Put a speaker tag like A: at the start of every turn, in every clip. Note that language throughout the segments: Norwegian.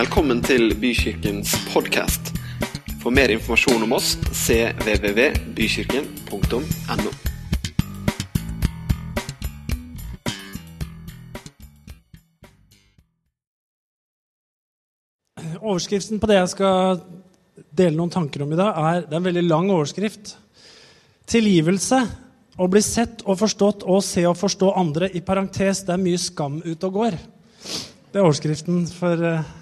A: Velkommen til Bykirkens podkast. For mer informasjon om oss cvvvbykirken.no.
B: Overskriften på det jeg skal dele noen tanker om i dag, er, det er en veldig lang overskrift. Tilgivelse. Å bli sett og forstått og se og forstå andre. I parentes, det er mye skam ute og går. Det er overskriften for uh,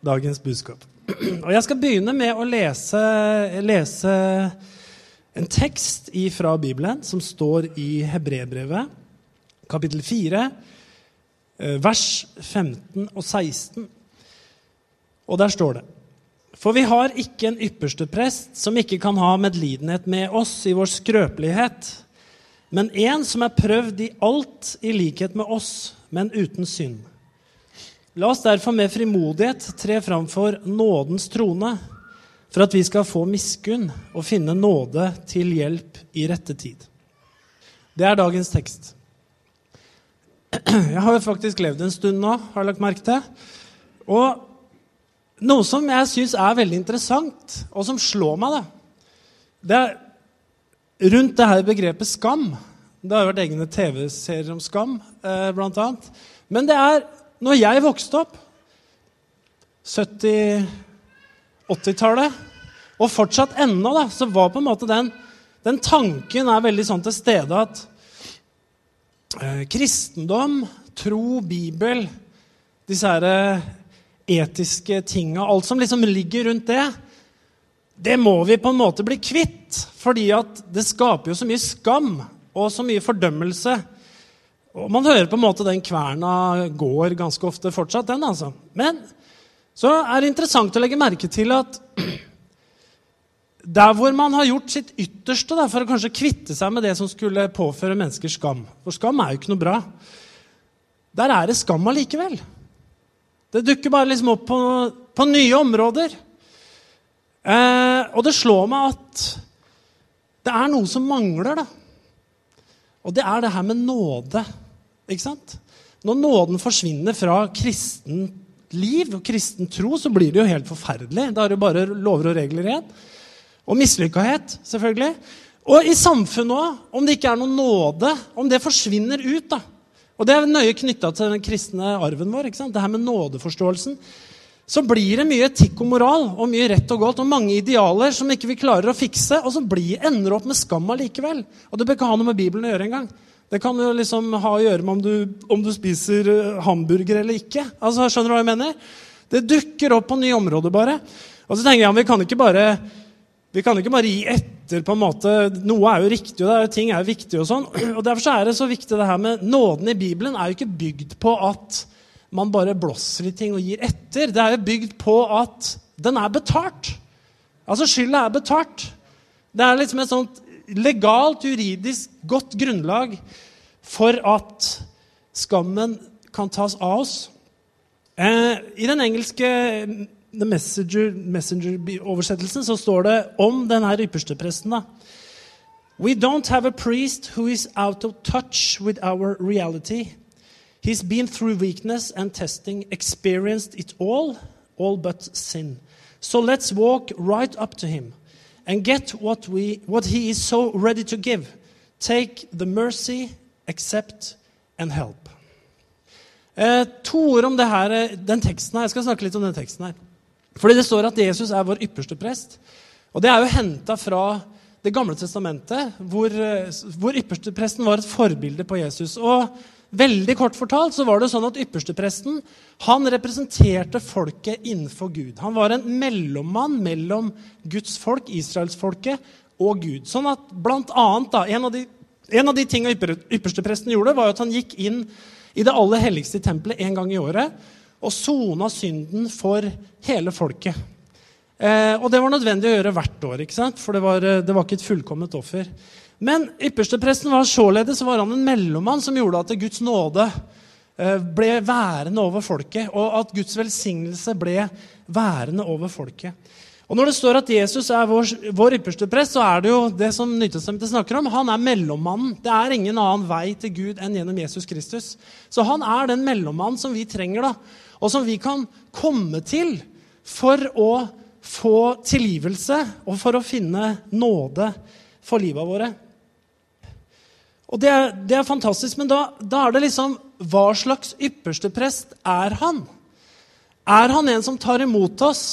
B: dagens budskap. Og Jeg skal begynne med å lese, lese en tekst fra Bibelen som står i Hebrebrevet, kapittel 4, uh, vers 15 og 16. Og der står det For vi har ikke en ypperste prest som ikke kan ha medlidenhet med oss i vår skrøpelighet, men en som er prøvd i alt i likhet med oss, men uten synd. La oss derfor med frimodighet tre framfor nådens trone, for at vi skal få miskunn og finne nåde til hjelp i rette tid. Det er dagens tekst. Jeg har jo faktisk levd en stund nå, har jeg lagt merke til. Og noe som jeg syns er veldig interessant, og som slår meg, da, det er rundt det her begrepet skam. Det har vært egne TV-serier om skam, eh, blant annet. Men det er når jeg vokste opp, 70 80-tallet, og fortsatt ennå, da, så var på en måte den, den tanken er veldig sånn til stede at eh, kristendom, tro, Bibel, disse her etiske tinga, alt som liksom ligger rundt det, det må vi på en måte bli kvitt. Fordi at det skaper jo så mye skam og så mye fordømmelse. Og man hører på en måte den kverna går ganske ofte fortsatt, den, altså. Men så er det interessant å legge merke til at der hvor man har gjort sitt ytterste da, for å kanskje kvitte seg med det som skulle påføre mennesker skam For skam er jo ikke noe bra. Der er det skam allikevel. Det dukker bare liksom opp på, på nye områder. Eh, og det slår meg at det er noe som mangler, da. Og det er det her med nåde. Ikke sant? Når nåden forsvinner fra kristen liv og kristen tro, så blir det jo helt forferdelig. Da er det bare lover og regler igjen. Og mislykkahet, selvfølgelig. Og i samfunnet òg, om det ikke er noen nåde, om det forsvinner ut, da, og Det er nøye knytta til den kristne arven vår. ikke sant? Det her med nådeforståelsen. Så blir det mye etikk og moral og mye rett og galt og mange idealer som ikke vi klarer å fikse, og som blir, ender opp med skam allikevel. Og det bør ikke ha noe med Bibelen å gjøre engang. Det kan jo liksom ha å gjøre med om du, om du spiser eh, hamburger eller ikke. Altså, Skjønner du hva jeg mener? Det dukker opp på nye områder, bare. Og så tenker jeg, vi kan ikke bare vi kan ikke bare gi etter. på en måte. Noe er jo riktig, og er, ting er jo viktig. og sånn. Og Derfor er det så viktig det her med nåden i Bibelen er jo ikke bygd på at man bare blåser i ting og gir etter. Det er jo bygd på at den er betalt. Altså skylda er betalt. Det er liksom et sånt legalt, juridisk godt grunnlag for at skammen kan tas av oss. Eh, I den engelske The Messenger-oversettelsen så står det om denne ypperstepresten. da. We don't have a priest who is out of touch with our reality. He's been through weakness and testing, experienced it all, all but sin. So let's walk right up to him and get what, we, what he is so ready to give. Take the mercy, accept and help. Eh, to ord om her, eh, den teksten her. Jeg skal snakke litt om den teksten her. Fordi det står at Jesus er vår ypperste prest. Og det er jo henta fra Det gamle testamentet, hvor, hvor ypperstepresten var et forbilde på Jesus. Og veldig kort fortalt så var det sånn at ypperstepresten han representerte folket innenfor Gud. Han var en mellommann mellom Guds folk, israelsfolket, og Gud. Sånn at blant annet, da, En av de, en av de tingene ypperstepresten gjorde, var at han gikk inn i det aller helligste tempelet en gang i året og sona synden for hele folket. Eh, og det var nødvendig å gjøre hvert år, ikke sant? for det var, eh, det var ikke et fullkomment offer. Men ypperstepresten var således var han en mellommann som gjorde at Guds nåde eh, ble værende over folket, og at Guds velsignelse ble værende over folket. Og Når det står at Jesus er vår, vår ypperste prest, så er det jo det som Nytestemte snakker om. Han er mellommannen. Det er ingen annen vei til Gud enn gjennom Jesus Kristus. Så han er den mellommannen som vi trenger, da, og som vi kan komme til for å få tilgivelse og for å finne nåde for livet våre. Og det er, det er fantastisk, men da, da er det liksom Hva slags ypperste prest er han? Er han en som tar imot oss?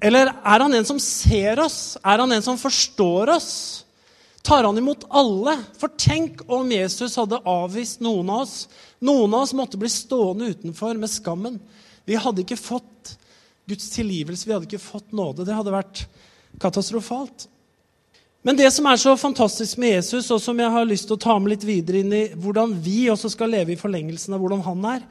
B: Eller er han en som ser oss? Er han en som forstår oss? Tar han imot alle? For tenk om Jesus hadde avvist noen av oss. Noen av oss måtte bli stående utenfor med skammen. Vi hadde ikke fått Guds tilgivelse, vi hadde ikke fått nåde. Det hadde vært katastrofalt. Men det som er så fantastisk med Jesus, og som jeg har lyst til å ta med litt videre inn i hvordan vi også skal leve i forlengelsen av hvordan han er,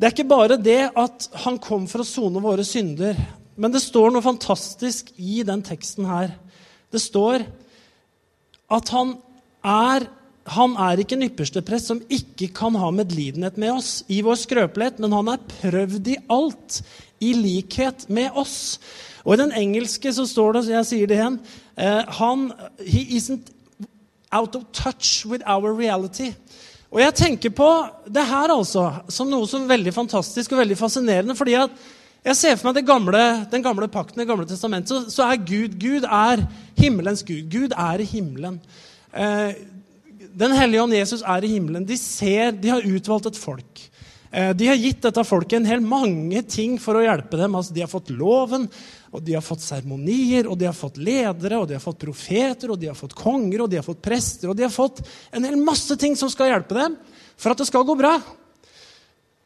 B: det er ikke bare det at han kom for å sone våre synder. Men det står noe fantastisk i den teksten her. Det står at han er han er ikke en ypperste prest som ikke kan ha medlidenhet med oss i vår skrøpelighet, men han er prøvd i alt, i likhet med oss. Og I den engelske så står det, jeg sier det igjen uh, han, He isn't out of touch with our reality. Og jeg tenker på det her altså som noe som er veldig fantastisk og veldig fascinerende. fordi at jeg ser for meg gamle, den gamle pakten, det gamle testamentet, så, så, er Gud Gud er himmelens Gud. Gud er i himmelen. Eh, den hellige ånd Jesus er i himmelen. De ser, de har utvalgt et folk. Eh, de har gitt dette folket en hel mange ting for å hjelpe dem. Altså, de har fått loven, og de har fått seremonier, og de har fått ledere, og de har fått profeter, og de har fått konger, og de har fått prester, og de har fått en hel masse ting som skal hjelpe dem for at det skal gå bra.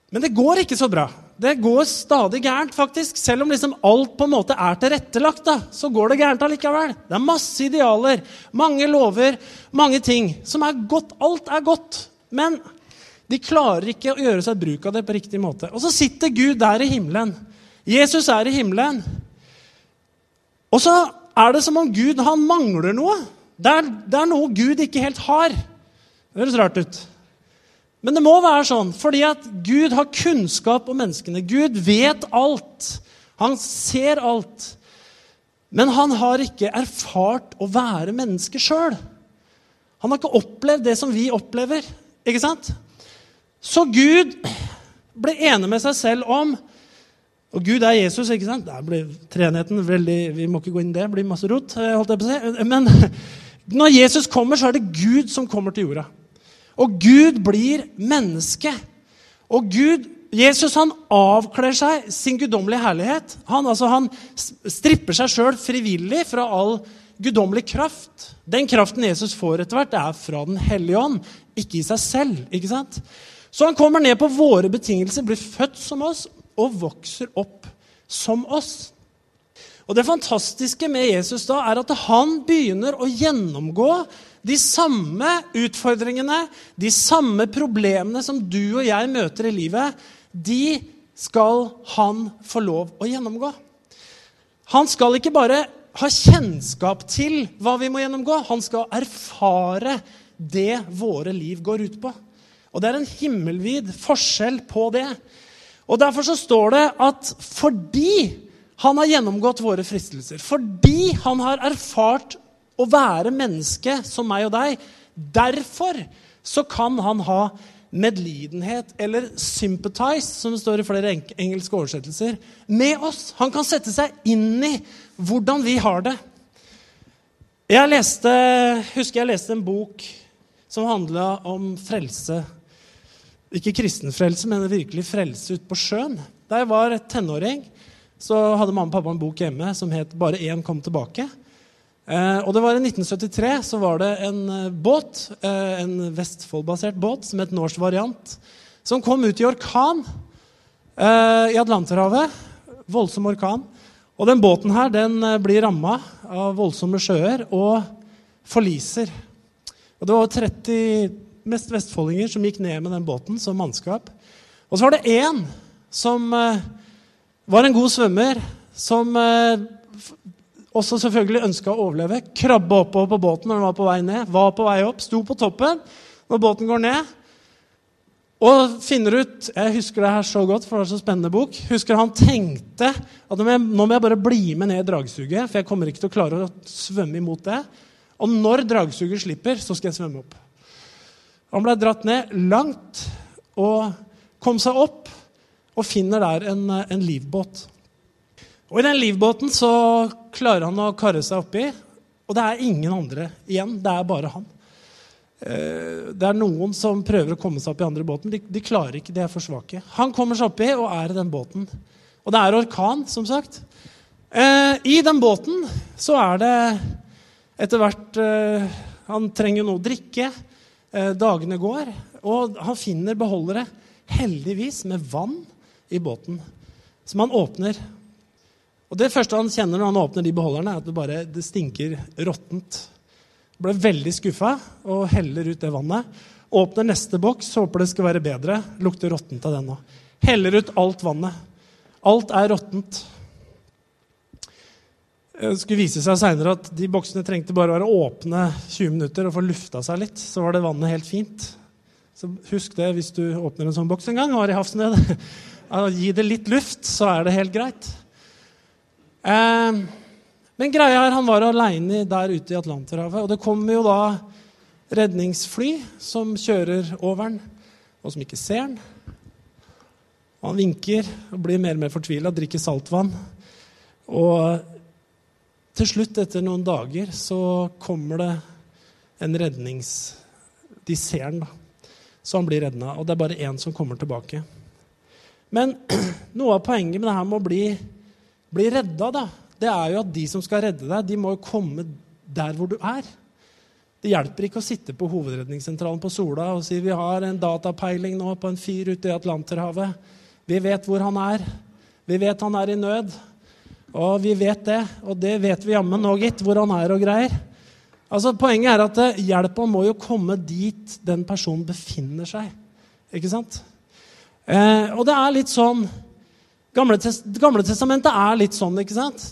B: Men det går ikke så bra. Det går stadig gærent, faktisk. Selv om liksom alt på en måte er tilrettelagt, da, så går det gærent allikevel. Det er masse idealer, mange lover, mange ting som er godt. Alt er godt. Men de klarer ikke å gjøre seg bruk av det på riktig måte. Og så sitter Gud der i himmelen. Jesus er i himmelen. Og så er det som om Gud han mangler noe. Det er, det er noe Gud ikke helt har. Det høres rart ut. Men det må være sånn, fordi at Gud har kunnskap om menneskene. Gud vet alt. Han ser alt. Men han har ikke erfart å være menneske sjøl. Han har ikke opplevd det som vi opplever. Ikke sant? Så Gud ble enig med seg selv om Og Gud er Jesus, ikke sant? Der ble treenigheten veldig Vi må ikke gå inn i det, det blir masse rot. Eh, holdt jeg på å si. Men når Jesus kommer, så er det Gud som kommer til jorda. Og Gud blir menneske. Og Gud, Jesus han avkler seg sin guddommelige herlighet. Han, altså, han stripper seg sjøl frivillig fra all guddommelig kraft. Den kraften Jesus får etter hvert, er fra Den hellige ånd, ikke i seg selv. ikke sant? Så han kommer ned på våre betingelser, blir født som oss og vokser opp som oss. Og Det fantastiske med Jesus da er at han begynner å gjennomgå de samme utfordringene, de samme problemene som du og jeg møter i livet, de skal han få lov å gjennomgå. Han skal ikke bare ha kjennskap til hva vi må gjennomgå, han skal erfare det våre liv går ut på. Og det er en himmelvid forskjell på det. Og Derfor så står det at fordi han har gjennomgått våre fristelser, fordi han har erfart å være menneske som meg og deg. Derfor så kan han ha medlidenhet, eller 'sympathize', som det står i flere engelske oversettelser, med oss. Han kan sette seg inn i hvordan vi har det. Jeg leste, husker jeg leste en bok som handla om frelse. Ikke kristenfrelse, men virkelig frelse ute på sjøen. Da jeg var tenåring, så hadde mamma og pappa en bok hjemme som het 'Bare én kom tilbake'. Eh, og det var I 1973 så var det en eh, båt, eh, en Vestfold-basert båt som het Norse Variant, som kom ut i orkan i Atlanterhavet. Voldsom orkan. Og den båten her den blir ramma av voldsomme sjøer og forliser. Og det var 30 mest vestfoldinger som gikk ned med den båten som mannskap. Og så var det én som var en god svømmer, som også selvfølgelig ønska å overleve. Krabba oppover på båten når den var på vei ned. Var på vei opp, sto på toppen når båten går ned. Og finner ut Jeg husker det her så godt, for det var så spennende bok. Husker Han tenkte at nå må, jeg, bare bli med ned i dragsuget, for jeg kommer ikke til å klare å svømme imot det. Og når dragsuget slipper, så skal jeg svømme opp. Han ble dratt ned langt og kom seg opp og finner der en, en livbåt. Og I den livbåten så klarer han å karre seg oppi, og det er ingen andre igjen. Det er bare han. Eh, det er noen som prøver å komme seg opp i andre båten. De, de klarer ikke, de er for svake. Han kommer seg oppi og er i den båten. Og det er orkan, som sagt. Eh, I den båten så er det etter hvert eh, Han trenger noe å drikke. Dagene går, og han finner beholdere, heldigvis med vann i båten, som han åpner. Og Det første han kjenner når han åpner de beholderne, er at det bare det stinker råttent. Ble veldig skuffa og heller ut det vannet. Åpner neste boks, håper det skal være bedre. Lukter råttent av den òg. Heller ut alt vannet. Alt er råttent. Det skulle vise seg senere at de boksene trengte bare være åpne 20 minutter og få lufta seg litt. Så var det vannet helt fint. Så husk det hvis du åpner en sånn boks en gang og har i havsnød. Gi det litt luft, så er det helt greit. Eh, men greia er, han var aleine der ute i Atlanterhavet. Og det kommer jo da redningsfly som kjører over han, og som ikke ser han. Og han vinker og blir mer og mer fortvila, drikker saltvann. Og til slutt, etter noen dager, så kommer det en rednings... De ser han, da. Så han blir redna. Og det er bare én som kommer tilbake. Men noe av poenget med det her med å bli bli redda, da, det er jo at de som skal redde deg, de må jo komme der hvor du er. Det hjelper ikke å sitte på Hovedredningssentralen på Sola og si vi har en datapeiling nå på en fyr ute i Atlanterhavet. Vi vet hvor han er. Vi vet han er i nød. Og vi vet det. Og det vet vi jammen nå, gitt, hvor han er og greier. Altså, Poenget er at eh, hjelpa må jo komme dit den personen befinner seg. Ikke sant? Eh, og det er litt sånn Gamle, Gamle, testamentet er litt sånn. ikke sant?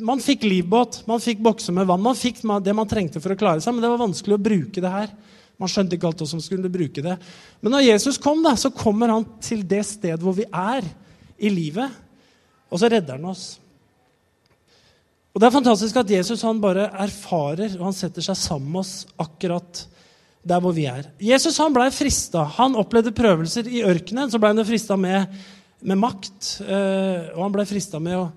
B: Man fikk livbåt, man fikk bokser med vann. Man fikk det man trengte for å klare seg, men det var vanskelig å bruke det her. Man skjønte ikke alt som skulle bruke det. Men når Jesus kom, da, så kommer han til det stedet hvor vi er i livet, og så redder han oss. Og Det er fantastisk at Jesus han bare erfarer og han setter seg sammen med oss akkurat der hvor vi er. Jesus han ble frista. Han opplevde prøvelser i ørkenen. Så ble han frista med med makt. Eh, og han ble frista med å,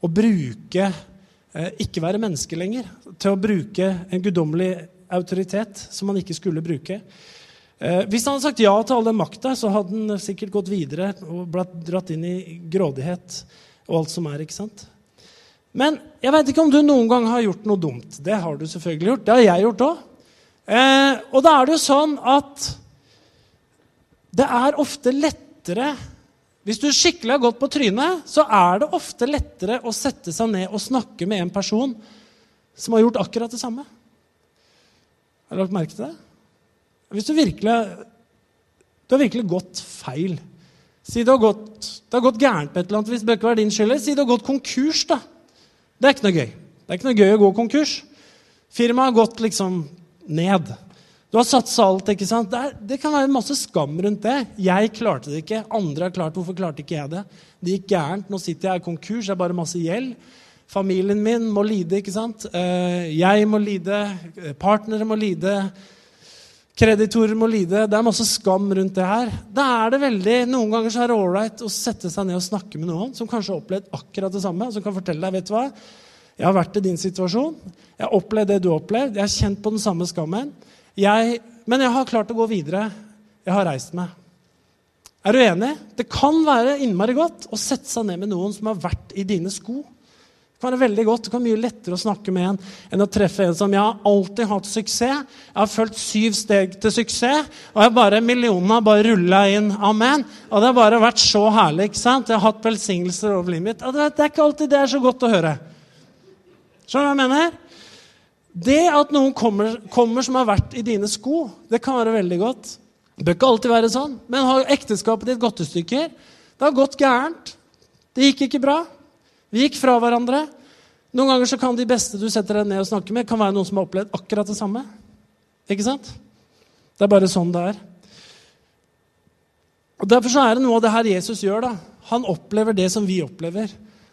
B: å bruke eh, ikke være menneske lenger. Til å bruke en guddommelig autoritet som han ikke skulle bruke. Eh, hvis han hadde sagt ja til all den makta, så hadde han sikkert gått videre og blitt dratt inn i grådighet og alt som er. ikke sant? Men jeg veit ikke om du noen gang har gjort noe dumt. Det har du selvfølgelig gjort. Det har jeg gjort òg. Eh, og da er det jo sånn at det er ofte lettere hvis du skikkelig har gått på trynet, så er det ofte lettere å sette seg ned og snakke med en person som har gjort akkurat det samme. Har du lagt merke til det? Hvis du virkelig Du har virkelig gått feil. Si det har gått, det har gått gærent på et eller annet hvis det bør ikke være din skyld. Si det har gått konkurs, da. Det er ikke noe gøy. Det er ikke noe gøy å gå konkurs. Firmaet har gått liksom ned. Du har satsa alt. ikke sant? Det, er, det, kan være masse skam rundt det. Jeg klarte det ikke. Andre har klart Hvorfor klarte ikke jeg det? Det gikk gærent. Nå sitter jeg i konkurs. Det er bare masse gjeld. Familien min må lide. ikke sant? Eh, jeg må lide. Partnere må lide. Kreditorer må lide. Det er masse skam rundt det her. Da er det veldig, Noen ganger så er det ålreit å sette seg ned og snakke med noen som kanskje har opplevd akkurat det samme, som kan fortelle deg vet du hva, jeg har vært i din situasjon. Jeg har opplevd det du har opplevd. Jeg har kjent på den samme skammen. Jeg, men jeg har klart å gå videre. Jeg har reist meg. Er du enig? Det kan være innmari godt å sette seg ned med noen som har vært i dine sko. Det kan være veldig godt, det kan være mye lettere å snakke med en enn å treffe en som jeg har alltid hatt suksess. Jeg har fulgt syv steg til suksess, og jeg bare, millionene har bare rulla inn. Amen. Og det har bare vært så herlig. ikke sant? Jeg har hatt velsignelser over livet mitt. Det er ikke alltid det er så godt å høre. Skjønner du hva jeg mener? Det at noen kommer, kommer, som har vært i dine sko, det kan være veldig godt. Det bør ikke alltid være sånn. Men har ekteskapet ditt gått i stykker? Det har gått gærent. Det gikk ikke bra. Vi gikk fra hverandre. Noen ganger så kan de beste du setter deg ned og snakker med, kan være noen som har opplevd akkurat det samme. Ikke sant? Det er bare sånn det er. Og Derfor så er det noe av det her Jesus gjør. da. Han opplever det som vi opplever.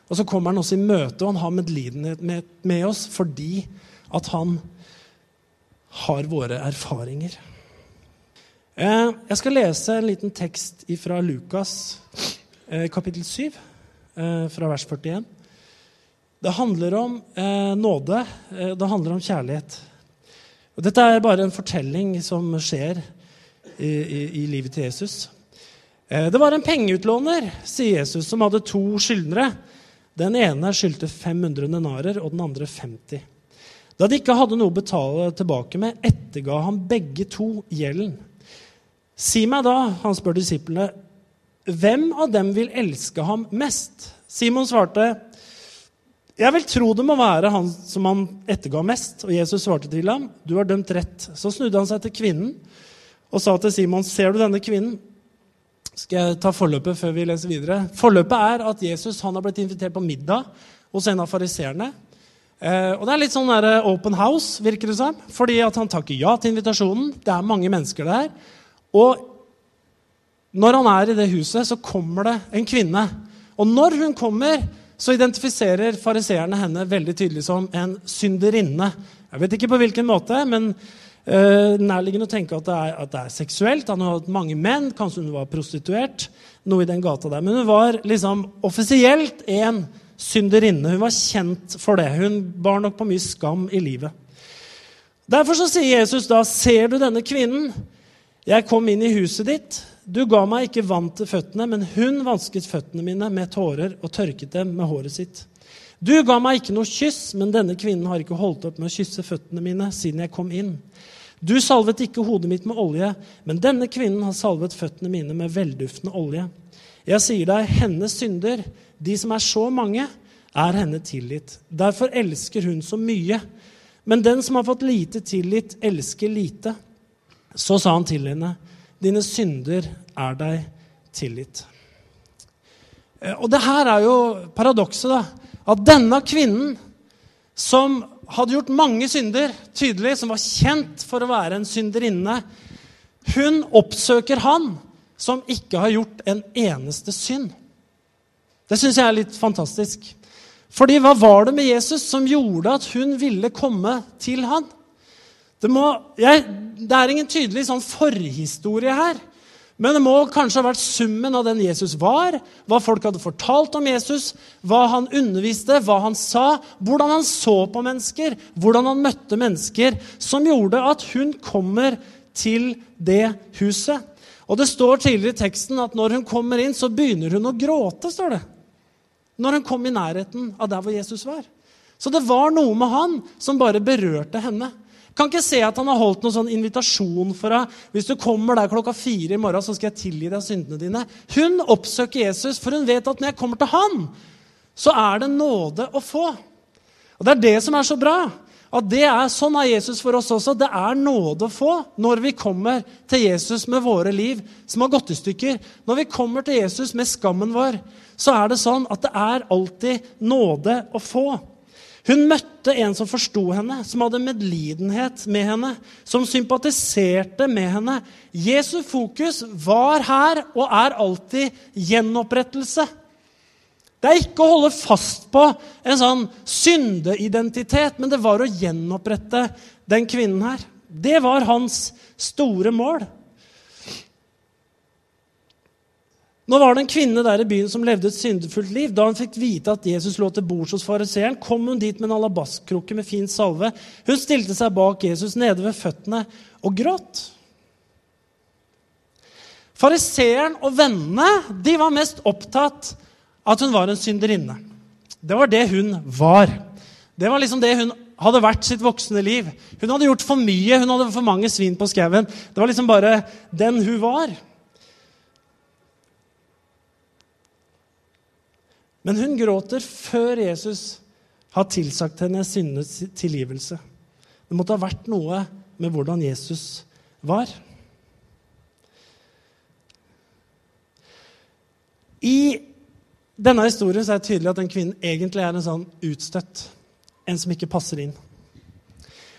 B: Og så kommer han også i møte, og han har medlidenhet med, med oss fordi at han har våre erfaringer. Eh, jeg skal lese en liten tekst fra Lukas eh, kapittel 7, eh, fra vers 41. Det handler om nåde. Det handler om kjærlighet. Og dette er bare en fortelling som skjer i, i, i livet til Jesus. Det var en pengeutlåner, sier Jesus, som hadde to skyldnere. Den ene skyldte 500 denarer, og den andre 50. Da de ikke hadde noe å betale tilbake med, etterga han begge to gjelden. Si meg da, han spør disiplene, hvem av dem vil elske ham mest? Simon svarte, jeg vil tro det må være han som han etterga mest. Og Jesus svarte til ham, du har dømt rett. Så snudde han seg til kvinnen og sa til Simon, ser du denne kvinnen? Skal jeg ta forløpet før vi leser videre? Forløpet er at Jesus han har blitt invitert på middag hos en av fariseerne. Eh, og Det er litt sånn der eh, open house, virker det som. Fordi at han takker ja til invitasjonen. Det er mange mennesker der. Og når han er i det huset, så kommer det en kvinne. Og når hun kommer, så identifiserer fariseerne henne veldig tydelig som en synderinne. Jeg vet ikke på hvilken måte, men uh, nærliggende å tenke at det, er, at det, er, seksuelt. Han har hatt mange menn, kanskje hun var prostituert. noe i den gata der. Men hun var liksom offisielt en synderinne. Hun var kjent for det. Hun bar nok på mye skam i livet. Derfor så sier Jesus da, ser du denne kvinnen? Jeg kom inn i huset ditt. Du ga meg ikke vann til føttene, men hun vansket føttene mine med tårer og tørket dem med håret sitt. Du ga meg ikke noe kyss, men denne kvinnen har ikke holdt opp med å kysse føttene mine siden jeg kom inn. Du salvet ikke hodet mitt med olje, men denne kvinnen har salvet føttene mine med velduftende olje. Jeg sier deg, hennes synder, de som er så mange, er henne tilgitt. Derfor elsker hun så mye. Men den som har fått lite tilgitt, elsker lite. Så sa han til henne, 'Dine synder er deg tilgitt'. Eh, og det her er jo paradokset, da. At denne kvinnen, som hadde gjort mange synder, tydelig, som var kjent for å være en synderinne, hun oppsøker han som ikke har gjort en eneste synd. Det syns jeg er litt fantastisk. Fordi hva var det med Jesus som gjorde at hun ville komme til han? Det, må, jeg, det er ingen tydelig sånn forhistorie her. Men det må kanskje ha vært summen av den Jesus var, hva folk hadde fortalt om Jesus, hva han underviste, hva han sa, hvordan han så på mennesker, hvordan han møtte mennesker, som gjorde at hun kommer til det huset. Og Det står tidligere i teksten at når hun kommer inn, så begynner hun å gråte. står det. Når hun kom i nærheten av der hvor Jesus var. Så det var noe med han som bare berørte henne. Kan ikke se at han har holdt noen sånn invitasjon for deg. Hvis du kommer der klokka fire i morgen, så skal jeg tilgi deg syndene dine. Hun oppsøker Jesus, for hun vet at når jeg kommer til han, så er det nåde å få. Og Det er det som er så bra. At det er, Sånn er Jesus for oss også. Det er nåde å få når vi kommer til Jesus med våre liv som har gått i stykker. Når vi kommer til Jesus med skammen vår, så er det sånn at det er alltid nåde å få. Hun møtte en som forsto henne, som hadde medlidenhet med henne, som sympatiserte med henne. Jesu fokus var her og er alltid gjenopprettelse. Det er ikke å holde fast på en sånn syndeidentitet, men det var å gjenopprette den kvinnen her. Det var hans store mål. Nå var det en kvinne der i byen som levde et syndefullt liv. Da hun fikk vite at Jesus lå til bords hos fariseeren, kom hun dit med en alabastkrukke med fin salve. Hun stilte seg bak Jesus nede ved føttene og gråt. Fariseeren og vennene de var mest opptatt at hun var en synderinne. Det var det hun var. Det var liksom det hun hadde vært sitt voksne liv. Hun hadde gjort for mye, hun hadde for mange svin på skauen. Det var liksom bare den hun var. Men hun gråter før Jesus har tilsagt henne syndenes tilgivelse. Det måtte ha vært noe med hvordan Jesus var. I denne historien er det tydelig at den kvinnen egentlig er en sånn utstøtt. En som ikke passer inn.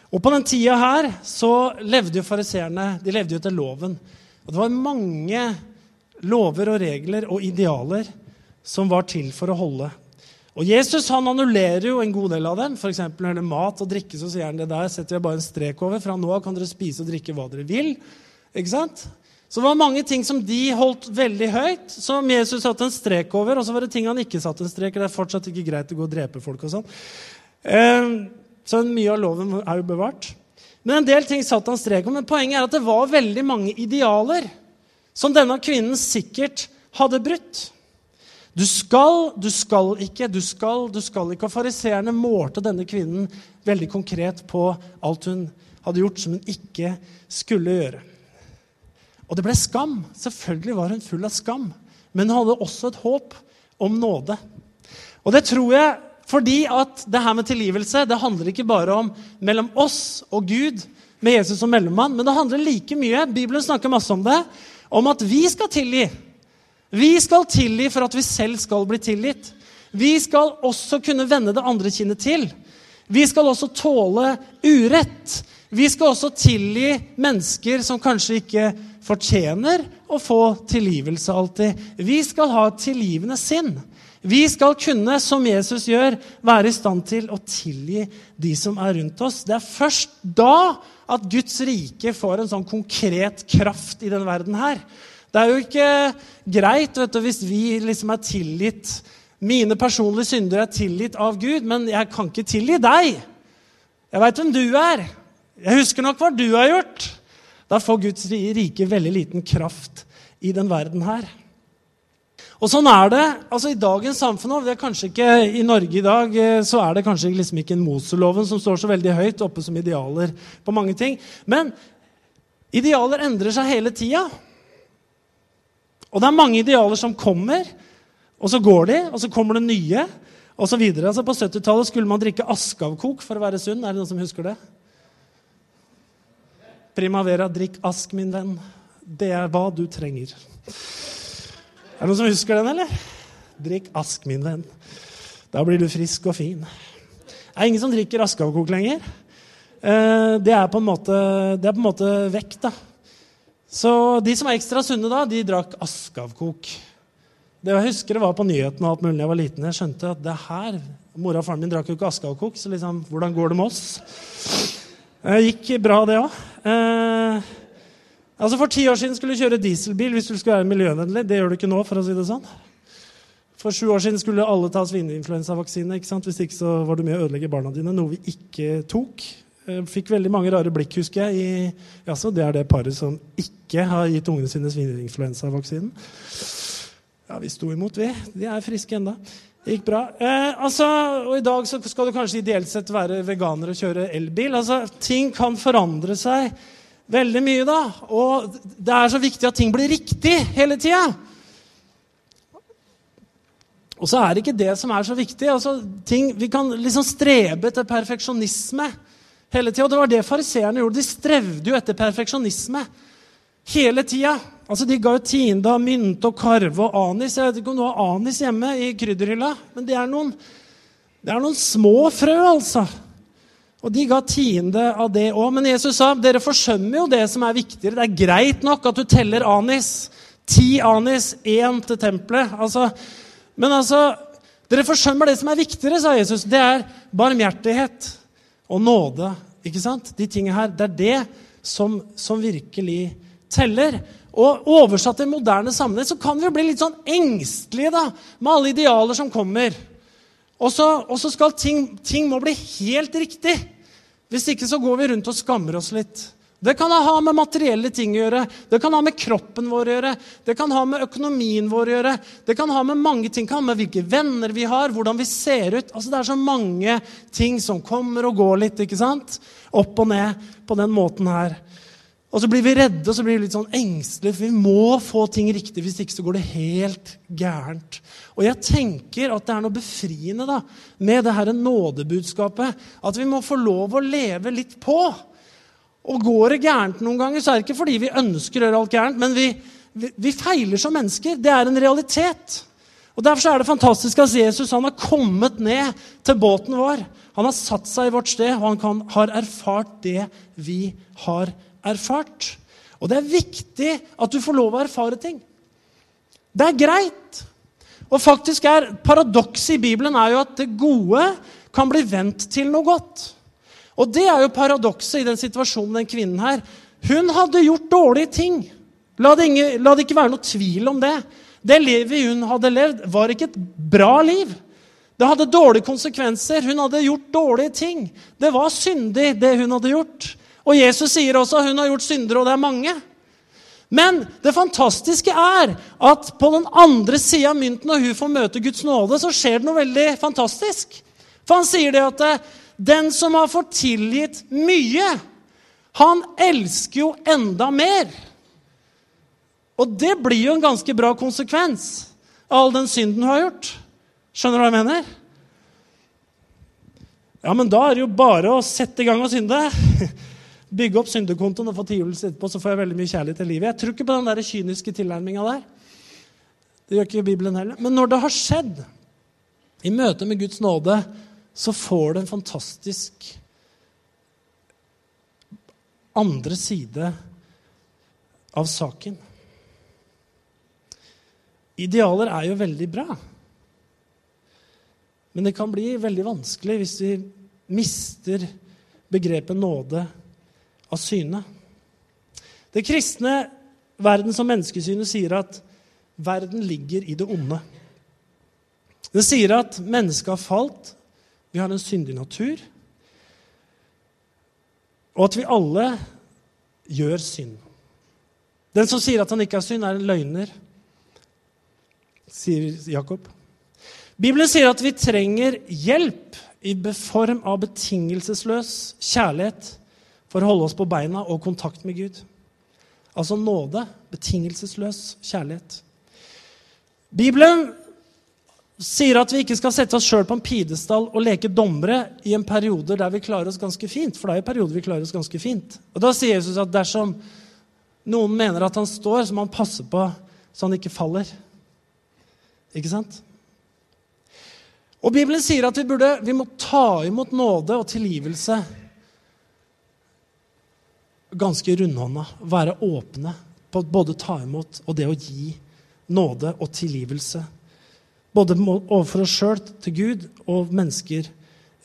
B: Og På den tida her så levde jo fariseerne de levde jo etter loven. Og Det var mange lover og regler og idealer som var til for å holde. Og Jesus han annullerer jo en god del av dem. For eksempel, når det er mat og drikke, så sier han det der setter jeg bare en strek over. Fra nå av kan dere spise og drikke hva dere vil. Ikke sant? Så det var mange ting som de holdt veldig høyt, som Jesus satte en strek over. Og så var det ting han ikke satte en strek Det er fortsatt ikke greit å gå og drepe folk og sånn. Eh, så mye av loven er jo bevart. Men en del ting satte han strek over. Men poenget er at det var veldig mange idealer som denne kvinnen sikkert hadde brutt. Du skal, du skal ikke, du skal, du skal ikke. Og fariseerne målte denne kvinnen veldig konkret på alt hun hadde gjort som hun ikke skulle gjøre. Og det ble skam. Selvfølgelig var hun full av skam. Men hun hadde også et håp om nåde. Og det tror jeg fordi at det her med tilgivelse det handler ikke bare om mellom oss og Gud med Jesus som mellommann, men det handler like mye Bibelen snakker masse om det, om at vi skal tilgi. Vi skal tilgi for at vi selv skal bli tilgitt. Vi skal også kunne vende det andre kinnet til. Vi skal også tåle urett. Vi skal også tilgi mennesker som kanskje ikke fortjener å få tilgivelse alltid. Vi skal ha tilgivende sinn. Vi skal kunne, som Jesus gjør, være i stand til å tilgi de som er rundt oss. Det er først da at Guds rike får en sånn konkret kraft i denne verden her. Det er jo ikke greit du, hvis vi liksom er tilgitt Mine personlige synder er tilgitt av Gud, men jeg kan ikke tilgi deg. Jeg veit hvem du er. Jeg husker nok hva du har gjort. Da får Guds rike veldig liten kraft i den verden her. Og sånn er det altså i dagens samfunn. det er kanskje ikke I Norge i dag eh, så er det kanskje liksom ikke en Moseloven som står så veldig høyt oppe som idealer på mange ting. Men idealer endrer seg hele tida. Og det er mange idealer som kommer, og så går de, og så kommer det nye. Og så videre. Altså på 70-tallet skulle man drikke askavkok for å være sunn. Er det noen som husker det? Primavera, drikk ask, min venn. Det er hva du trenger. Er det noen som husker den, eller? Drikk ask, min venn. Da blir du frisk og fin. Det er ingen som drikker askavkok lenger. Eh, det er på en måte, det er på en måte vekk, da. Så de som var ekstra sunne da, de drakk askavkok. Det jeg husker det var på nyhetene og alt mulig da jeg var liten. Jeg skjønte at det her Mora og faren min drakk jo ikke askavkok, så liksom, hvordan går det med oss? Det eh, gikk bra, det òg. Eh, altså for ti år siden skulle du kjøre dieselbil hvis du skulle være miljøvennlig. Det gjør du ikke nå, for å si det sånn. For sju år siden skulle alle ta svineinfluensavaksine. ikke sant? Hvis ikke så var du med å ødelegge barna dine, noe vi ikke tok. Eh, fikk veldig mange rare blikk, husker jeg. I, jaså, det er det paret som ikke har gitt ungene sine svineinfluensavaksinen. Ja, vi sto imot, vi. De er friske enda. Det gikk bra. Eh, altså, og I dag så skal du kanskje ideelt sett være veganer og kjøre elbil. Altså, Ting kan forandre seg veldig mye, da. Og det er så viktig at ting blir riktig hele tida. Og så er det ikke det som er så viktig. Altså, ting, vi kan liksom strebe etter perfeksjonisme hele tida. Det var det fariseerne gjorde. De strevde jo etter perfeksjonisme hele tida. Altså, de ga jo tiende av mynte og karve og anis. Jeg vet ikke om du har anis hjemme i krydderhylla, men det er noen, det er noen små frø, altså. Og de ga tiende av det òg. Men Jesus sa dere forsømmer jo det som er viktigere. Det er greit nok at du teller anis. Ti anis, én til tempelet. Altså, men altså Dere forsømmer det som er viktigere, sa Jesus. Det er barmhjertighet og nåde. ikke sant? De tingene her, Det er det som, som virkelig teller. Og Oversatt til moderne sammenheng så kan vi jo bli litt sånn engstelige da, med alle idealer som kommer. Og så, skal ting, ting må bli helt riktig. Hvis ikke så går vi rundt og skammer oss litt. Det kan ha med materielle ting å gjøre, det kan ha med kroppen vår å gjøre, det kan ha med økonomien vår å gjøre, det kan ha med mange ting, det kan ha med hvilke venner vi har, hvordan vi ser ut. Altså, det er så mange ting som kommer og går litt, ikke sant? Opp og ned på den måten her. Og så blir vi redde og så blir vi litt sånn engstelige, for vi må få ting riktig. Hvis ikke så går det helt gærent. Og jeg tenker at det er noe befriende da, med det her nådebudskapet. At vi må få lov å leve litt på. Og går det gærent noen ganger, så er det ikke fordi vi ønsker å gjøre alt gærent, men vi, vi, vi feiler som mennesker. Det er en realitet. Og Derfor er det fantastisk at Jesus han har kommet ned til båten vår. Han har satt seg i vårt sted, og han kan, har erfart det vi har erfart. Og det er viktig at du får lov å erfare ting. Det er greit. Og faktisk er Paradokset i Bibelen er jo at det gode kan bli vendt til noe godt. Og det er jo paradokset i den situasjonen den kvinnen her. Hun hadde gjort dårlige ting. La det, ingen, la det ikke være noe tvil om det. Det livet hun hadde levd, var ikke et bra liv. Det hadde dårlige konsekvenser. Hun hadde gjort dårlige ting. Det var syndig, det hun hadde gjort. Og Jesus sier også at hun har gjort syndere, og det er mange. Men det fantastiske er at på den andre sida av mynten, når hun får møte Guds nåde, så skjer det noe veldig fantastisk. For han sier det at den som har fått tilgitt mye, han elsker jo enda mer. Og det blir jo en ganske bra konsekvens av all den synden du har gjort. Skjønner du hva jeg mener? Ja, men da er det jo bare å sette i gang og synde. bygge opp syndekontoen og få tilgivelse etterpå, så får jeg veldig mye kjærlighet til livet. Jeg tror ikke på den der kyniske tilnærminga der. Det gjør ikke Bibelen heller. Men når det har skjedd, i møte med Guds nåde, så får det en fantastisk andre side av saken. Idealer er jo veldig bra. Men det kan bli veldig vanskelig hvis vi mister begrepet nåde av syne. Det kristne verdens- og menneskesynet sier at verden ligger i det onde. Det sier at mennesket har falt, vi har en syndig natur, og at vi alle gjør synd. Den som sier at han ikke har synd, er en løgner, sier Jakob. Bibelen sier at vi trenger hjelp i form av betingelsesløs kjærlighet for å holde oss på beina og kontakt med Gud. Altså nåde, betingelsesløs kjærlighet. Bibelen sier at vi ikke skal sette oss sjøl på en pidestall og leke dommere i en periode der vi klarer oss ganske fint. For det er en periode vi klarer oss ganske fint. Og Da sier Jesus at dersom noen mener at han står, så må han passe på så han ikke faller. Ikke sant? Og Bibelen sier at vi, burde, vi må ta imot nåde og tilgivelse ganske rundhånda, være åpne på både ta imot og det å gi nåde og tilgivelse. Både overfor oss sjøl, til Gud, og mennesker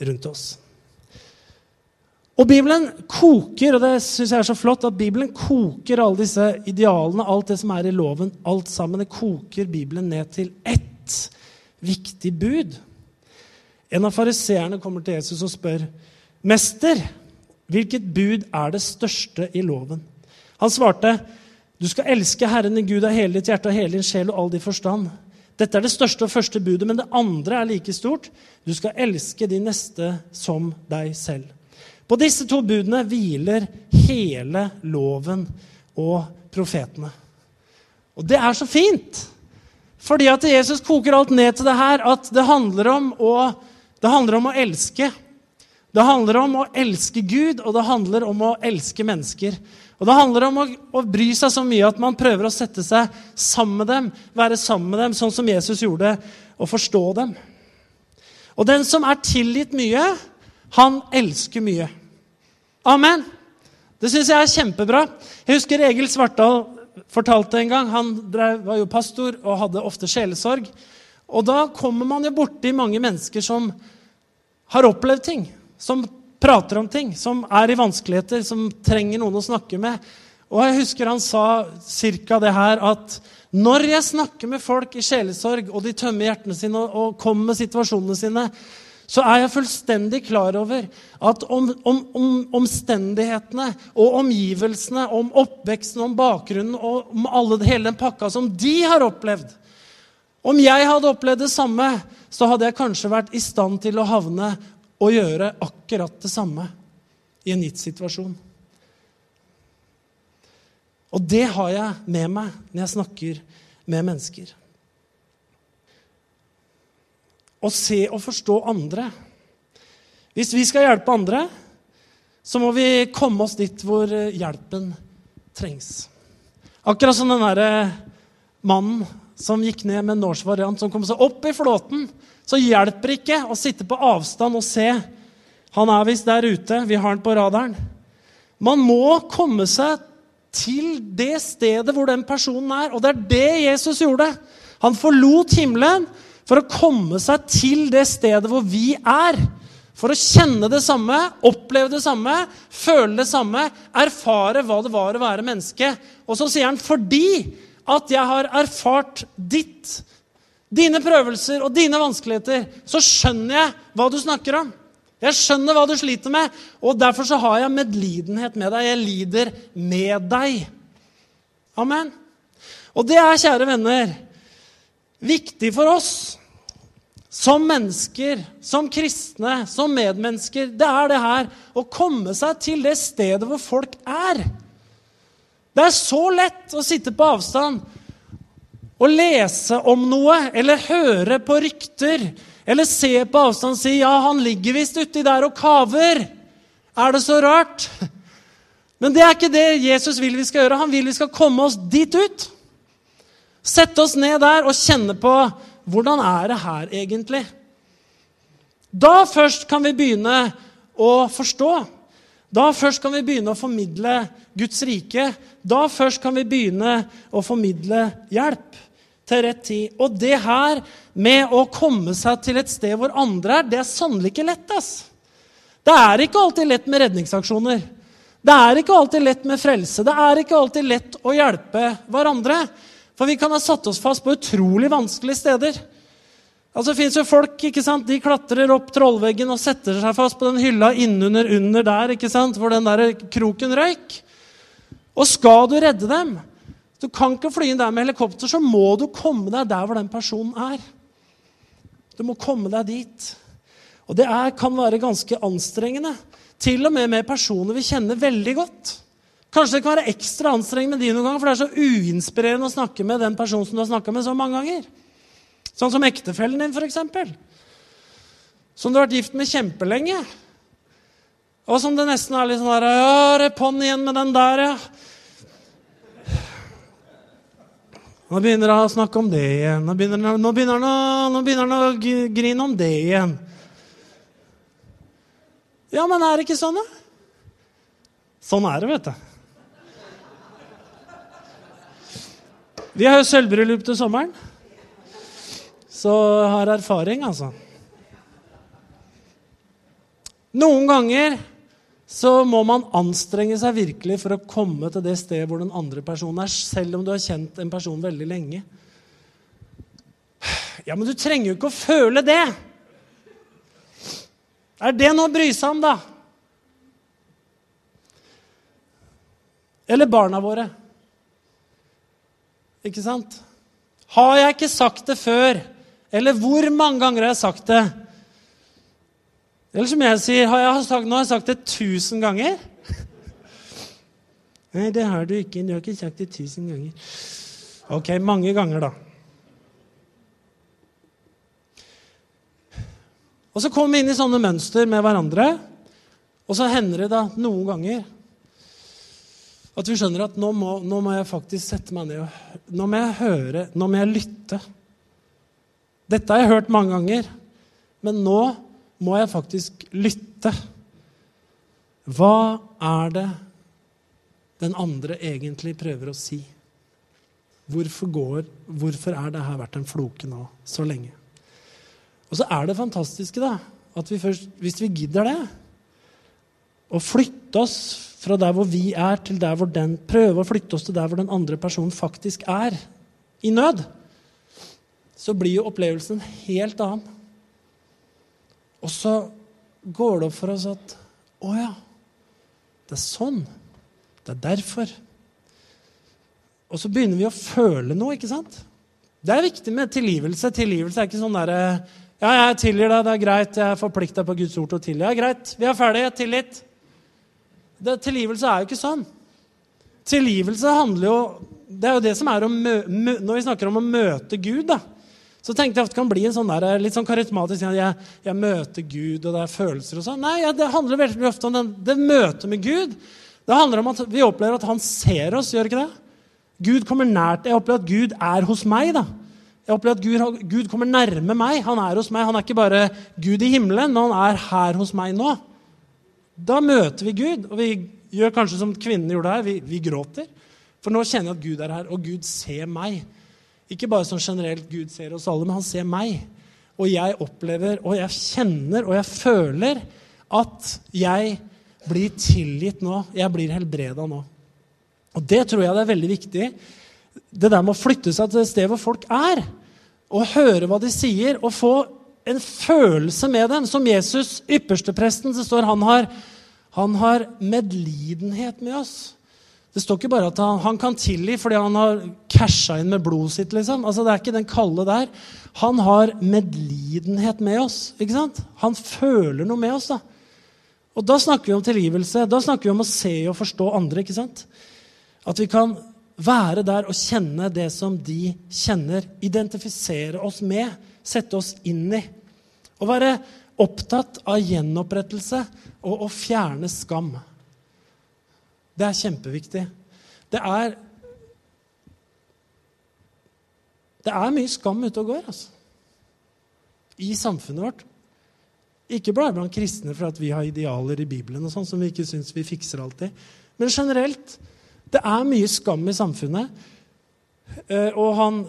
B: rundt oss. Og Bibelen koker, og det syns jeg er så flott, at Bibelen koker alle disse idealene, alt det som er i loven, alt sammen. Det koker Bibelen ned til ett viktig bud. En av fariseerne kommer til Jesus og spør, 'Mester', Hvilket bud er det største i loven? Han svarte, du skal elske Herren din Gud av hele ditt hjerte og hele din sjel og all din forstand. Dette er det største og første budet, men det andre er like stort. Du skal elske de neste som deg selv. På disse to budene hviler hele loven og profetene. Og det er så fint! Fordi at Jesus koker alt ned til det her, at det handler om å, handler om å elske. Det handler om å elske Gud, og det handler om å elske mennesker. Og Det handler om å, å, bry seg så mye at man prøver å sette seg sammen med dem, være sammen med dem, sånn som Jesus gjorde, og forstå dem. Og den som er tilgitt mye, han elsker mye. Amen. Det syns jeg er kjempebra. Jeg husker Egil Svartdal fortalte en gang. Han drev, var jo pastor og hadde ofte sjelesorg. Og da kommer man jo borti mange mennesker som har opplevd ting som prater om ting, som er i vanskeligheter, som trenger noen å snakke med. Og jeg husker han sa cirka det her at når jeg snakker med folk i sjelesorg, og de tømmer hjertene sine og, og kommer med situasjonene sine, så er jeg fullstendig klar over at om, om, om, omstendighetene og omgivelsene, om oppveksten, om bakgrunnen og om alle, hele den pakka som de har opplevd Om jeg hadde opplevd det samme, så hadde jeg kanskje vært i stand til å havne å gjøre akkurat det samme i en gitt situasjon. Og det har jeg med meg når jeg snakker med mennesker. Å se og forstå andre. Hvis vi skal hjelpe andre, så må vi komme oss dit hvor hjelpen trengs. Akkurat som den derre mannen som gikk ned med en Norse variant, som kom seg opp i flåten så hjelper ikke å sitte på avstand og se. Han er visst der ute. Vi har han på radaren. Man må komme seg til det stedet hvor den personen er. Og det er det Jesus gjorde. Han forlot himmelen for å komme seg til det stedet hvor vi er. For å kjenne det samme, oppleve det samme, føle det samme, erfare hva det var å være menneske. Og så sier han fordi at jeg har erfart ditt, dine prøvelser og dine vanskeligheter, så skjønner jeg hva du snakker om. Jeg skjønner hva du sliter med, og derfor så har jeg medlidenhet med deg. Jeg lider med deg. Amen. Og det er, kjære venner, viktig for oss som mennesker, som kristne, som medmennesker. Det er det her å komme seg til det stedet hvor folk er. Det er så lett å sitte på avstand og lese om noe eller høre på rykter eller se på avstand og si 'ja, han ligger visst uti der og kaver'. Er det så rart? Men det er ikke det Jesus vil vi skal gjøre. Han vil vi skal komme oss dit ut. Sette oss ned der og kjenne på hvordan er det her egentlig. Da først kan vi begynne å forstå. Da først kan vi begynne å formidle Guds rike. Da først kan vi begynne å formidle hjelp til rett tid. Og det her med å komme seg til et sted hvor andre er, det er sannelig ikke lett. ass. Det er ikke alltid lett med redningsaksjoner. Det er ikke alltid lett med frelse. Det er ikke alltid lett å hjelpe hverandre. For vi kan ha satt oss fast på utrolig vanskelige steder. Altså, det fins jo folk ikke sant? de klatrer opp trollveggen og setter seg fast på den hylla innunder under der, ikke sant? hvor den der kroken røyk. Og skal du redde dem Du kan ikke fly inn der med helikopter, så må du komme deg der hvor den personen er. Du må komme deg dit. Og det er, kan være ganske anstrengende. Til og med med personer vi kjenner veldig godt. Kanskje det kan være ekstra anstrengende med de noen ganger, for det er så uinspirerende å snakke med den personen som du har snakka med så mange ganger. Sånn som ektefellen din, f.eks. Som du har vært gift med kjempelenge. Og som det nesten er litt sånn der Ja, er det på'n igjen med den der, ja. Nå begynner han å snakke om det igjen. Nå begynner han, nå begynner han, nå begynner han å grine om det igjen. Ja, men er det ikke sånn, da? Sånn er det, vet du. Vi har jo sølvbryllup til sommeren. Så har erfaring, altså. Noen ganger så må man anstrenge seg virkelig for å komme til det stedet hvor den andre personen er, selv om du har kjent en person veldig lenge. Ja, men du trenger jo ikke å føle det. Er det noe å bry seg om, da? Eller barna våre. Ikke sant? Har jeg ikke sagt det før? Eller hvor mange ganger har jeg sagt det? Eller som jeg sier, har jeg sagt, nå har jeg sagt det tusen ganger. Nei, det har du ikke. Du har ikke sagt det tusen ganger. Ok, mange ganger, da. Og så kommer vi inn i sånne mønster med hverandre. Og så hender det da noen ganger at vi skjønner at nå må, nå må jeg faktisk sette meg ned og Nå må jeg høre, nå må jeg lytte. Dette har jeg hørt mange ganger, men nå må jeg faktisk lytte. Hva er det den andre egentlig prøver å si? Hvorfor, går, hvorfor er det her vært en floke nå så lenge? Og så er det fantastiske, da, at vi først, hvis vi gidder det, å flytte oss fra der hvor vi er, til der hvor den prøver å flytte oss til der hvor den andre personen faktisk er i nød så blir jo opplevelsen helt annen. Og så går det opp for oss at å ja, det er sånn. Det er derfor. Og så begynner vi å føle noe, ikke sant? Det er viktig med tilgivelse. Tilgivelse er ikke sånn derre Ja, jeg tilgir deg, det er greit, jeg er forplikta på Guds ord til å tilgi. Ja, greit, vi er ferdige. Tillit. Det, tilgivelse er jo ikke sånn. Tilgivelse handler jo Det er jo det som er å mø, mø, Når vi snakker om å møte Gud, da, så tenkte jeg at det kan bli en sånn der, litt sånn karismatisk jeg, jeg, møter Gud, og det er følelser og sånn. Nei, det handler veldig ofte om den, det møtet med Gud. Det handler om at vi opplever at han ser oss, gjør ikke det? Gud kommer nært. Jeg opplever at Gud er hos meg. da. Jeg opplever at Gud, Gud, kommer nærme meg. Han er hos meg. Han er ikke bare Gud i himmelen, men han er her hos meg nå. Da møter vi Gud, og vi gjør kanskje som kvinnen gjorde her. Vi, vi gråter. For nå kjenner jeg at Gud er her, og Gud ser meg. Ikke bare sånn generelt Gud ser oss alle, men han ser meg. Og jeg opplever, og jeg kjenner, og jeg føler at jeg blir tilgitt nå. Jeg blir helbreda nå. Og det tror jeg det er veldig viktig. Det der med å flytte seg til det stedet hvor folk er, og høre hva de sier, og få en følelse med dem. Som Jesus, ypperstepresten, det står han har, han har medlidenhet med oss. Det står ikke bare at han, han kan tilgi fordi han har casha inn med blodet sitt. liksom. Altså, det er ikke den kalde der. Han har medlidenhet med oss. ikke sant? Han føler noe med oss. da. Og da snakker vi om tilgivelse. Da snakker vi om å se og forstå andre. ikke sant? At vi kan være der og kjenne det som de kjenner. Identifisere oss med, sette oss inn i. Og være opptatt av gjenopprettelse og å fjerne skam. Det er kjempeviktig. Det er Det er mye skam ute og går, altså. I samfunnet vårt. Ikke bare blant kristne for at vi har idealer i Bibelen og sånn som vi ikke syns vi fikser alltid. Men generelt. Det er mye skam i samfunnet. Eh, og han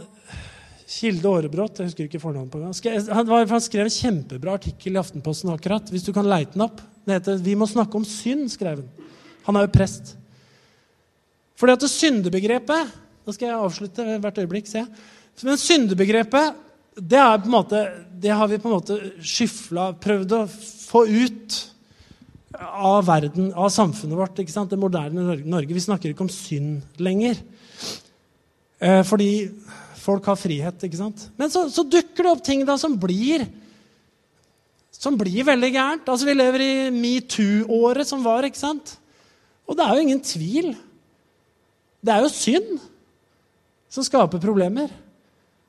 B: Kilde Aarebrot jeg husker ikke fornavnet på han, han skrev en kjempebra artikkel i Aftenposten akkurat. hvis du kan leite den opp. Det heter 'Vi må snakke om synd', skrev han. Han er jo prest. Fordi at det syndebegrepet Nå skal jeg avslutte hvert øyeblikk. se. Men syndebegrepet det, måte, det har vi på en måte skyfla, prøvd å få ut av verden, av samfunnet vårt. ikke sant? Det moderne Norge. Vi snakker ikke om synd lenger. Eh, fordi folk har frihet. ikke sant? Men så, så dukker det opp ting da som blir som blir veldig gærent. Altså, Vi lever i metoo-året som var. ikke sant? Og det er jo ingen tvil. Det er jo synd som skaper problemer.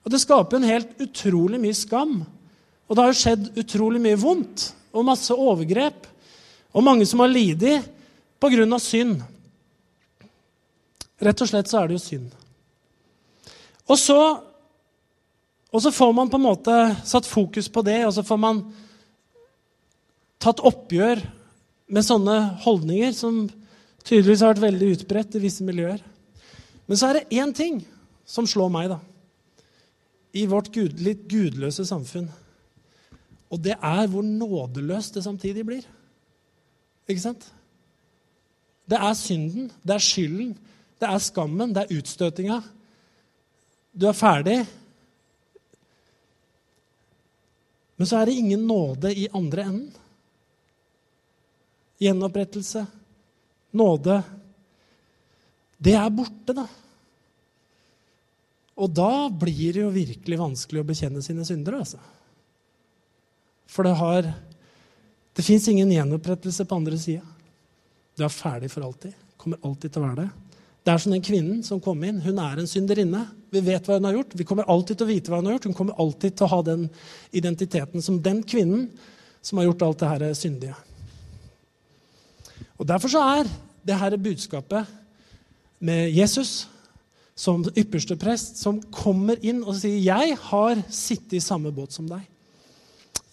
B: Og det skaper en helt utrolig mye skam. Og det har jo skjedd utrolig mye vondt og masse overgrep. Og mange som har lidd pga. synd. Rett og slett så er det jo synd. Og så, og så får man på en måte satt fokus på det, og så får man tatt oppgjør med sånne holdninger som tydeligvis har vært veldig utbredt i visse miljøer. Men så er det én ting som slår meg da, i vårt gud, litt gudløse samfunn. Og det er hvor nådeløst det samtidig blir. Ikke sant? Det er synden, det er skylden, det er skammen, det er utstøtinga. Du er ferdig. Men så er det ingen nåde i andre enden. Gjenopprettelse, nåde, det er borte, da. Og da blir det jo virkelig vanskelig å bekjenne sine syndere. altså. For det har Det fins ingen gjenopprettelse på andre sida. Du er ferdig for alltid. Kommer alltid til å være det. Det er som den kvinnen som kom inn. Hun er en synderinne. Vi vet hva hun har gjort. Vi kommer alltid til å vite hva hun har gjort. Hun kommer alltid til å ha den identiteten som den kvinnen som har gjort alt det her syndige. Og Derfor så er det her budskapet med Jesus som ypperste prest, som kommer inn og sier 'Jeg har sittet i samme båt som deg'.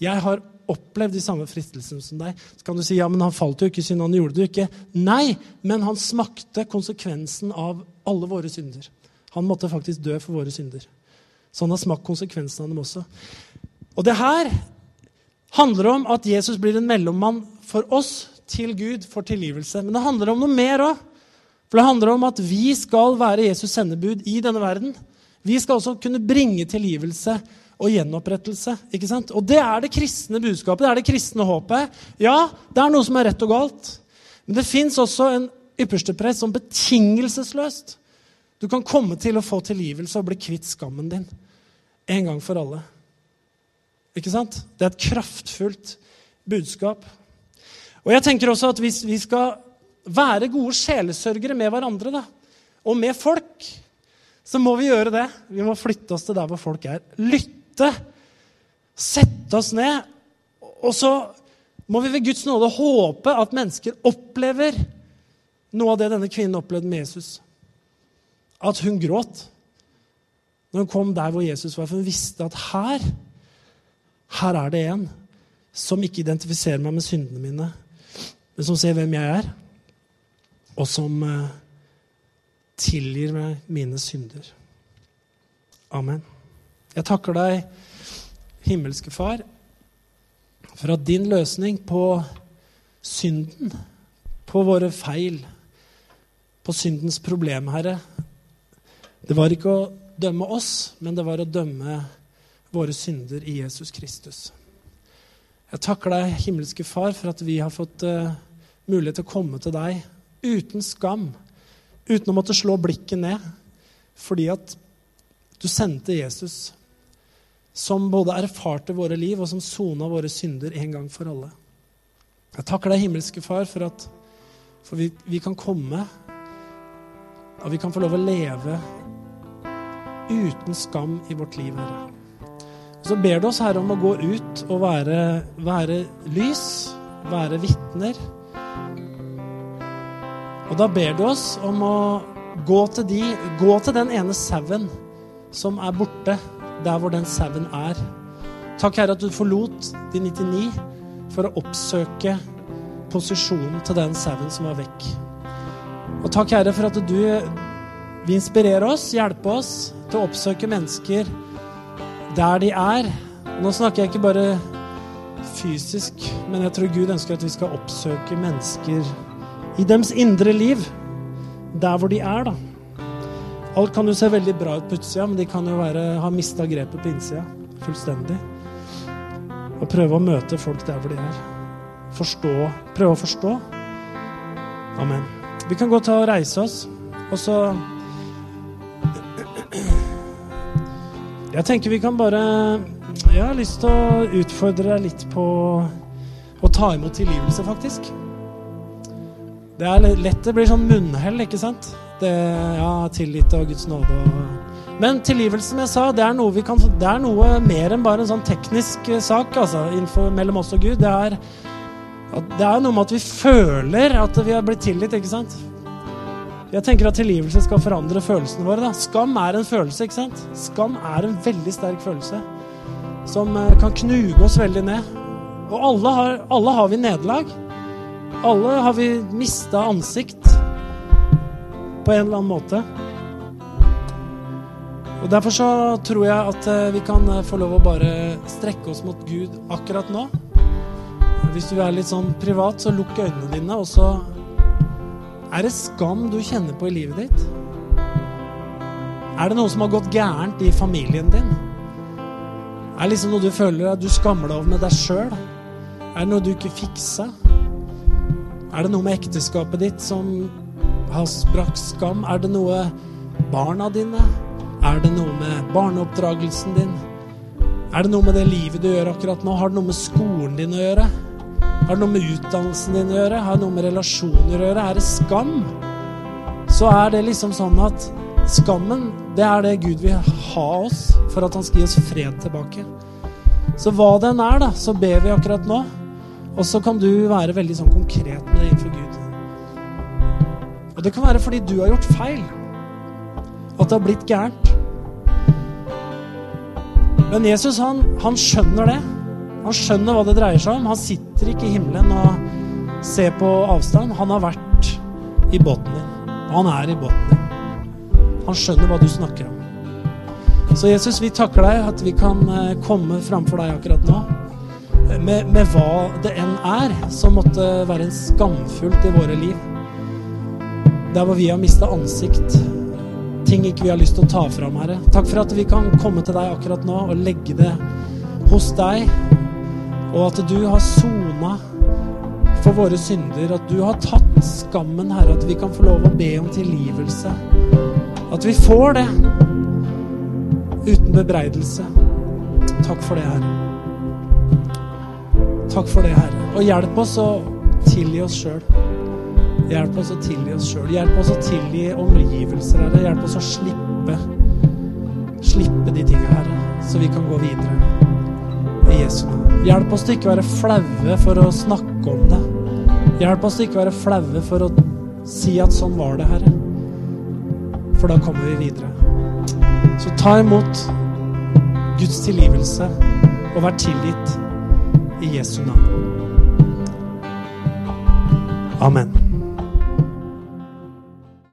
B: Jeg har opplevd de samme fristelsene som deg. Så kan du si ja, men han falt jo ikke siden han gjorde det ikke. Nei, men han smakte konsekvensen av alle våre synder. Han måtte faktisk dø for våre synder. Så han har smakt konsekvensen av dem også. Og det her handler om at Jesus blir en mellommann for oss til Gud for tilgivelse. Men det handler om noe mer òg. For det handler om at vi skal være Jesus' sendebud i denne verden. Vi skal også kunne bringe tilgivelse og gjenopprettelse. ikke sant? Og det er det kristne budskapet, det er det kristne håpet. Ja, det er noe som er rett og galt. Men det fins også en ypperste press som betingelsesløst Du kan komme til å få tilgivelse og bli kvitt skammen din en gang for alle. Ikke sant? Det er et kraftfullt budskap. Og jeg tenker også at hvis vi skal være gode sjelesørgere med hverandre da, og med folk, så må vi gjøre det. Vi må flytte oss til der hvor folk er. Lytte. Sette oss ned. Og så må vi ved Guds nåde håpe at mennesker opplever noe av det denne kvinnen opplevde med Jesus. At hun gråt når hun kom der hvor Jesus var. For hun visste at her, her er det en som ikke identifiserer meg med syndene mine, men som ser hvem jeg er og som, eh, tilgir meg mine synder. Amen. Jeg takker deg, himmelske Far, for at din løsning på synden, på våre feil, på syndens problem, Herre, det var ikke å dømme oss, men det var å dømme våre synder i Jesus Kristus. Jeg takker deg, himmelske Far, for at vi har fått uh, mulighet til å komme til deg uten skam, uten å måtte slå blikket ned, fordi at du sendte Jesus, som både erfarte våre liv, og som sona våre synder en gang for alle. Jeg takker deg, himmelske Far, for at for vi, vi kan komme, og vi kan få lov å leve uten skam i vårt liv, Herre. Så ber du oss, Herre, om å gå ut og være, være lys, være vitner. Og da ber du oss om å gå til, de, gå til den ene sauen som er borte, der hvor den sauen er. Takk, Herre, at du forlot de 99 for å oppsøke posisjonen til den sauen som var vekk. Og takk, Herre, for at du vil inspirere oss, hjelpe oss til å oppsøke mennesker der de er. Nå snakker jeg ikke bare fysisk, men jeg tror Gud ønsker at vi skal oppsøke mennesker i deres indre liv, der hvor de er, da. Alt kan jo se veldig bra ut på utsida, men de kan jo være, ha mista grepet på innsida fullstendig. Og prøve å møte folk der hvor de er. Forstå. Prøve å forstå. Amen. Vi kan godt ta og reise oss, og så Jeg tenker vi kan bare Jeg har lyst til å utfordre deg litt på å ta imot tilgivelse, faktisk. Det er lett det blir sånn munnhell, ikke sant? Det, ja, tillit og Guds nåde og Men tilgivelse, som jeg sa, det er noe, kan, det er noe mer enn bare en sånn teknisk sak altså, innenfor, mellom oss og Gud. Det er, det er noe med at vi føler at vi har blitt tilgitt, ikke sant? Jeg tenker at tilgivelse skal forandre følelsene våre. Da. Skam er en følelse, ikke sant? Skam er en veldig sterk følelse som eh, kan knuge oss veldig ned. Og alle har, alle har vi nederlag. Alle har vi mista ansikt på en eller annen måte. Og Derfor så tror jeg at eh, vi kan eh, få lov å bare strekke oss mot Gud akkurat nå. Hvis du er litt sånn privat, så lukk øynene dine, og så er det skam du kjenner på i livet ditt? Er det noe som har gått gærent i familien din? Er det liksom noe du føler at du skammer deg over med deg sjøl? Er det noe du ikke fiksa? Er det noe med ekteskapet ditt som har brakt skam? Er det noe barna dine? Er det noe med barneoppdragelsen din? Er det noe med det livet du gjør akkurat nå? Har det noe med skolen din å gjøre? Har det noe med utdannelsen din å gjøre? Har det noe med relasjoner å gjøre? Er det skam? Så er det liksom sånn at skammen, det er det Gud vil ha oss for at han skal gi oss fred tilbake. Så hva den er, da, så ber vi akkurat nå. Og så kan du være veldig sånn konkret med det innenfor Gud. Og det kan være fordi du har gjort feil. At det har blitt gærent. Men Jesus, han, han skjønner det. Han skjønner hva det dreier seg om. Han sitter ikke i himmelen og ser på avstand. Han har vært i båten din. Han er i båten din. Han skjønner hva du snakker om. Så Jesus, vi takker deg at vi kan eh, komme framfor deg akkurat nå. Med, med, hva det enn er som måtte være en skamfullt i våre liv. Der hvor vi har mista ansikt. Ting ikke vi har lyst til å ta fram, Herre. Takk for at vi kan komme til deg akkurat nå og legge det hos deg og at du har sona for våre synder. At du har tatt skammen, Herre. At vi kan få lov å be om tilgivelse. At vi får det uten bebreidelse. Takk for det, Herre. Takk for det, Herre. Og hjelp oss å tilgi oss sjøl. Hjelp oss å tilgi oss sjøl. Hjelp oss å tilgi omgivelser, Herre. Hjelp oss å slippe Slippe de tingene, Herre, så vi kan gå videre. I Jesu navn. Hjelp oss til ikke å være flaue for å snakke om det. Hjelp oss til ikke å være flaue for å si at sånn var det, Herre. For da kommer vi videre. Så ta imot Guds tilgivelse og vær tilgitt i Jesu navn. Amen.